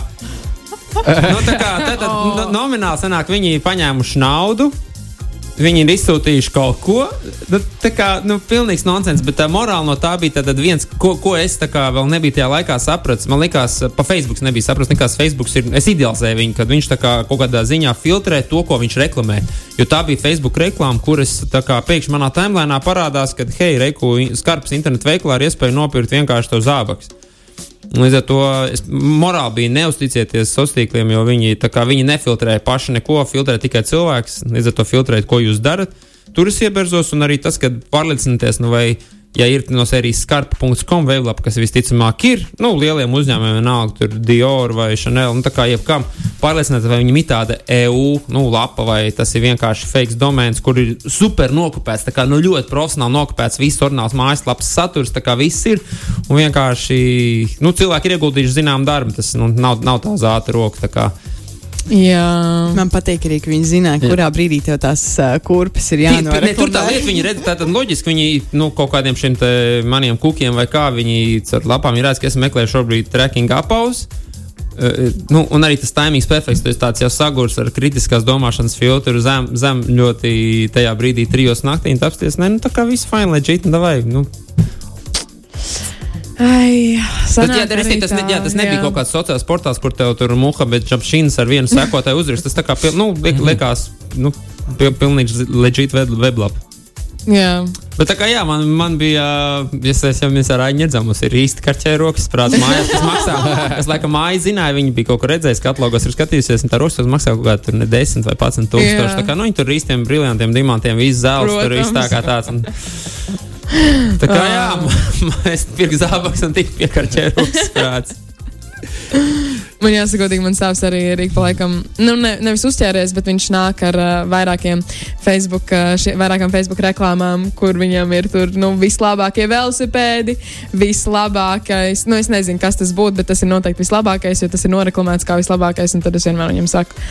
nu, tā kā tā, tā, no, nomināli sanāk, viņi ir paņēmuši naudu. Viņi ir izsūtījuši kaut ko. Nu, tā kā nu, pilnīgs nonsens, bet tā morāla no tā bija tad viens, ko, ko es kā vēl nebiju tajā laikā sapratis. Man liekas, pa Facebook nebija sapratis, nekās Facebook ir. Es idealizēju viņu, kad viņš kā kaut kādā ziņā filtrē to, ko viņš reklamē. Jo tā bija Facebook reklāma, kuras pēkšņi manā timelīnā parādās, ka, hei, Reiku, skarps internetu veiklā ir iespēja nopirkt vienkārši to zābakus. Līdz ar to es morāli biju neusticēties sociāliem tīkliem, jo viņi, viņi nefiltrēja paši neko, filtrē tikai cilvēks. Līdz ar to filtrēt, ko jūs darat. Tur es ieberzos, un arī tas, ka pārliecināties, nu, vai ja ir no sērijas skarpa.com veidlapa, kas visticamāk ir, nu, lieliem uzņēmumiem, vienalga, tur Dior vai Chanel, nu, tā kā jebkam, pārliecināties, vai viņam ir tāda EU nu, lapa, vai tas ir vienkārši fake domēns, kur ir super nokopēts, tā kā nu, ļoti profesionāli nokopēts, viss orināls mājaslapas saturs, tā kā viss ir, un vienkārši, nu, cilvēki ir ieguldījuši zinām darbu, tas nu, nav, nav tā zāta roka, tā kā. Jā, Man patīk arī, ka viņi zināja, kurā brīdī tev tās uh, kurpes ir Tī- ne, tur tā lieta, viņi redz, tā tad loģiski, viņi nu, kaut kādiem šiem te maniem kukiem vai kā viņi ar lapām ir redz, ka es meklēju šobrīd tracking apaus. Uh, nu, un arī tas timings perfekts. Tas tāds jau sagurs ar kritiskās domāšanas filtru zem, zem ļoti tajā brīdī, trijos naktī. un Apsties, ne, nu, tā kā viss fine, leģit, un davai. Nu. Ai, Bet, sanāk jā, tas, arī tas, ne, tā, jā, tas nebija jā. kaut kāds sociāls portāls, kur tev tur muha, bet čapšīns ar vienu sekotāju uzrakst. Tas tā kā, nu, liek, liekas, nu, pil, pilnīgi leģit weblap. Jā. Bet tā kā jā, man, man bija, es, es jau mēs ar Aņģu redzam, mums ir īsti karķē rokas prāts mājās, kas maksā. Es laikam māju zināju, viņi bija kaut kur redzējis, katalogos ir skatījusies, un tā rokas maksā kaut kādā tur ne 10 vai 11 tūkstoši. Tā kā, nu, viņi tur īstiem brillantiem dimantiem, viss zelts, tur viss tā kā tāds. Un... Tā kā jā, es pirku zābaks un tik piekarķē rokas prāts. Man jāsaka, godīgi, man stāvs arī ir ik pa laikam, nu, ne, nevis uzķēries, bet viņš nāk ar uh, vairākiem Facebook, uh, šie, vairākām Facebook reklāmām, kur viņam ir tur, nu, vislabākie velosipēdi, vislabākais, nu, es nezinu, kas tas būtu, bet tas ir noteikti vislabākais, jo tas ir noreklamēts kā vislabākais, un tad es vienmēr viņam saku,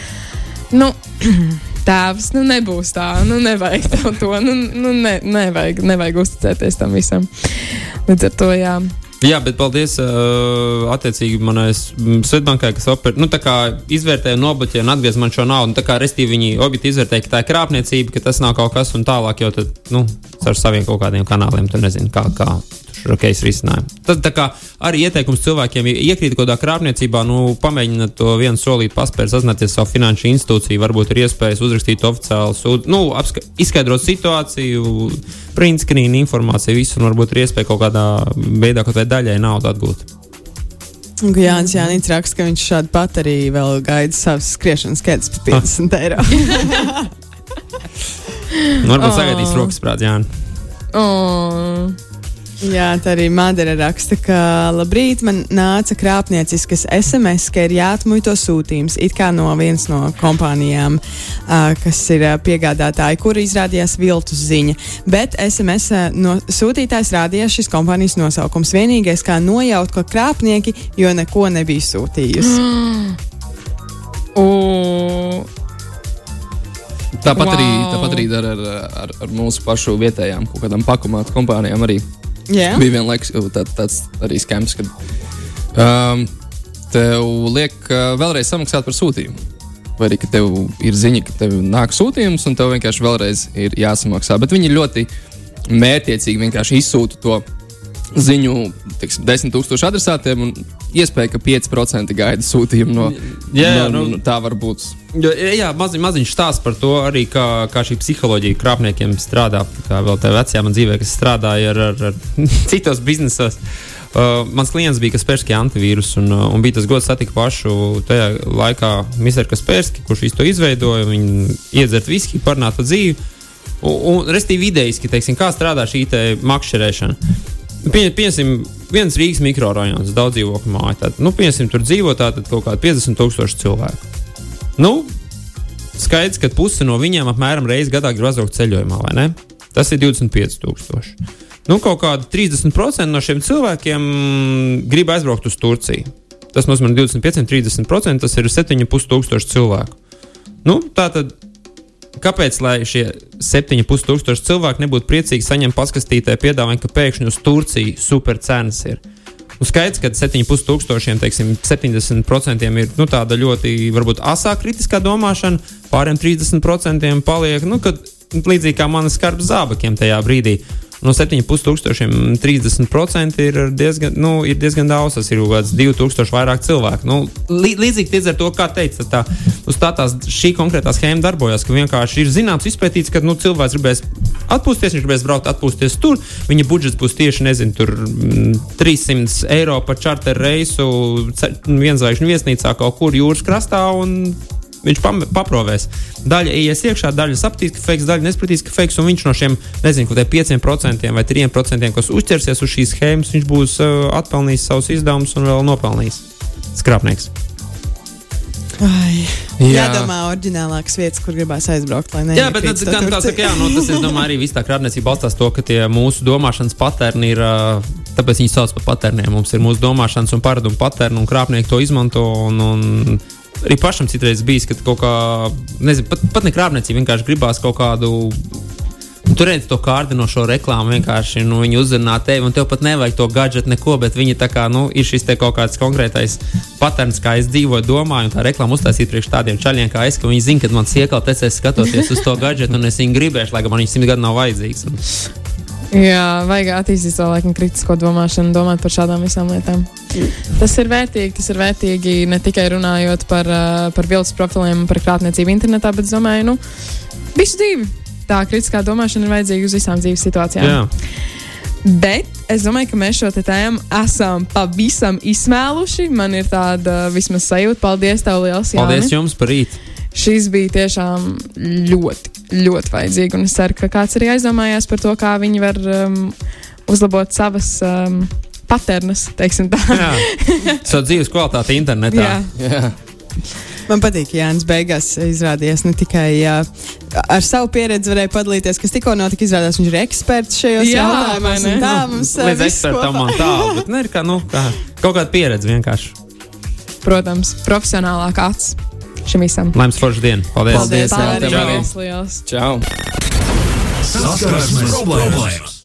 nu, tēvs, nu, nebūs tā, nu, nevajag tev to, nu, nu ne, nevajag, nevajag uzticēties tam visam. Līdz ar to, jā. Jā, bet paldies. Uh, attiecīgi, manai Svetbankai, kas oper, nu, izvērtēja, nobloķēja un atgriez man šo naudu. Nu, tā kā restīvi viņi objektīvi izvērtēja, ka tā ir krāpniecība, ka tas nav kaut kas un tālāk jau tad, nu, ar saviem kaut kādiem kanāliem. Tu nezini, kā, kā šo case risinājumu. Tad arī ieteikums cilvēkiem, ja iekrīt kaut kādā krāpniecībā, nu, pamēģiniet to vienu solīt, paspērt, sazināties savu finanšu institūciju, varbūt ir iespējas uzrakstīt oficiālu sūdu, nu, apska, izskaidrot situāciju, print screen informāciju, visu, un varbūt ir iespēja kaut kādā veidā kaut vai daļai naudu atgūt. Jānis Jānis raksta, ka viņš šādi pat arī vēl gaida savas skriešanas ķēdes par 50 eiro. Nu, varbūt Oh. sagaidīs rokas prātā, Jā. Oh. Jā, tā arī Madara raksta, ka labrīt, man nāca krāpnieciskas SMS, ka ir jāatmuito sūtījums, it kā no vienas no kompānijām, uh, kas ir uh, piegādātāji, kur izrādījās viltus ziņa. Bet SMS uh, no sūtītājs rādījās šis kompānijas nosaukums. Vienīgais, kā nojaut, ka krāpnieki, jo neko nebija sūtījusi. Uh. Tāpat, wow. arī, tāpat arī dara ar, ar, ar mūsu pašu vietējām kaut kādām pakomātu kompānijām. Arī Jā, bija vienlaikus tā, tāds arī skams, kad um, tev liek uh, vēlreiz samaksāt par sūtījumu. Vai arī, ka tev ir ziņa, ka tev nāk sūtījums, un tev vienkārši vēlreiz ir jāsamaksā. Bet viņi ļoti mērķiecīgi vienkārši izsūta to ziņu tiksim, 10,000 adresātiem, un iespēja, ka 5% gaida sūtījumu no, Jā, jā, no, nu- tā var būt. Jo, jā, maziņ, maziņš stāsts par to arī, kā, kā šī psiholoģija krāpniekiem strādā. Kā vēl tajā vecajā man dzīvē, kas strādāja ar, ar, ar citos biznesos. Uh, mans klients bija Kasperskis antivīrus, un, uh, un bija tas gods satikt pašu tajā laikā Mr. Kasperski, kurš to izveidoja. Viņi iedzert viski, parunāt par dzīvi. Un, un restīvi idejiski, teiksim, kā strādā šī te makšķerēšana. Pie, pieņemsim, viens Rīgas mikrorajons, daudz dzīvokļu māja. Tad, nu, pieņemsim, tur dzīvo tātad kaut kādi 50,000 cilvēku. Nu, skaidrs, ka puse no viņiem apmēram reizi gadā grib aizbraukt ceļojumā, vai ne? Tas ir 25,000. Nu, kaut kādi 30% no šiem cilvēkiem grib aizbraukt uz Turciju. Tas nozīmē 25, 30%, tas ir 7,5 cilvēku. Nu, tā tad, kāpēc lai šie 7,5 cilvēki nebūtu priecīgi saņemt paskastītē piedāvājumu, ka pēkšņi uz Turciju super cenas ir? Nu, skaidrs, ka 7,5 tūkstošiem, teiksim, 70% ir nu, tāda ļoti, varbūt, asā kritiskā domāšana, pāriem 30% paliek, nu, kad līdzīgi kā manas skarbas zābakiem tajā brīdī. No 7,5 tūkstošiem 30% ir diezgan, nu, ir diezgan daudz. Tas ir kaut kāds 2000 vairāk cilvēku. Nu, lī, līdzīgi līdz ar to, kā teica, tā, uz tā tās, šī konkrētā schēma darbojas, ka vienkārši ir zināms, izpētīts, ka nu, cilvēks gribēs atpūsties, viņš gribēs braukt atpūsties tur. Viņa budžets būs tieši, nezinu, tur mm, 300 eiro par čarter reisu, ce- vienzvaigžņu viesnīcā kaut kur jūras krastā. un Viņš pam- paprovēs. Daļa ies iekšā, daļa sapratīs, ka fake, daļa nespratīs, ka fake. Un viņš no šiem, nezinu, kaut kādiem 5% vai 3%, kas uzķersies uz šīs schēmas, viņš būs uh, atpelnījis savus izdevumus un vēl nopelnījis. Skrapnieks. Ai, Jā. jādomā, oriģinālākas vietas, kur gribēs aizbraukt. lai Jā, bet tas, gan, Turciju. saka, jā, nu, tas ir domāju, arī viss tā krāpniecība balstās to, ka tie mūsu domāšanas paterni ir, tāpēc viņi sauc par paterniem. Mums ir mūsu domāšanas un paradumu paterni, un krāpnieki to izmanto. Un, un arī pašam citreiz bijis, ka kaut kā, nezinu, pat, pat ne krāpniecība, vienkārši gribās kaut kādu. Tur redz to kārdinošo reklāmu, vienkārši nu, viņi uzrunā tevi, un tev pat nevajag to gadgetu, neko, bet viņi tā kā nu, ir šis kaut kāds konkrētais patērns, kā es dzīvoju, domāju, un tā reklāma uztaisīta priekš tādiem čaļiem kā es, ka viņi zina, ka man siekal tecēs skatoties uz to gadgetu, un es viņu gribēšu, lai gan man viņš simt gadu nav vajadzīgs. Un, Jā, vajag attīstīt to laikam kritisko domāšanu, domāt par šādām visām lietām. Tas ir vērtīgi, tas ir vērtīgi ne tikai runājot par, uh, par viltus profiliem par krāpniecību internetā, bet es domāju, nu, visu dzīvi. Tā kritiskā domāšana ir vajadzīga uz visām dzīves situācijām. jā, Bet es domāju, ka mēs šo tēmu esam pavisam izsmēluši. Man ir tāda vismaz sajūta. Paldies, tev liels! paldies Jāni. jums par rītu! Šis bija tiešām ļoti, ļoti vajadzīgi. Un es ceru, ka kāds arī aizdomājās par to, kā viņi var um, uzlabot savas um, paternas, teiksim tā. Jā, savu dzīves kvalitāti internetā. Jā. Jā. Man patīk, ka Jānis beigās izrādījās ne tikai uh, ar savu pieredzi, varēja padalīties, kas tikko notika. Izrādās, viņš ir eksperts šajos Jā, jautājumos. vai ne? un Tā mums uh, Līdz ekspertam man tālu, bet ne, ir kā, nu, kā, kaut kāda pieredze vienkārši. Protams, profesionālāk acis šim visam. Laimes forša diena! Paldies! Paldies, arī. Paldies liels! Čau! Saskarsmes problēmas!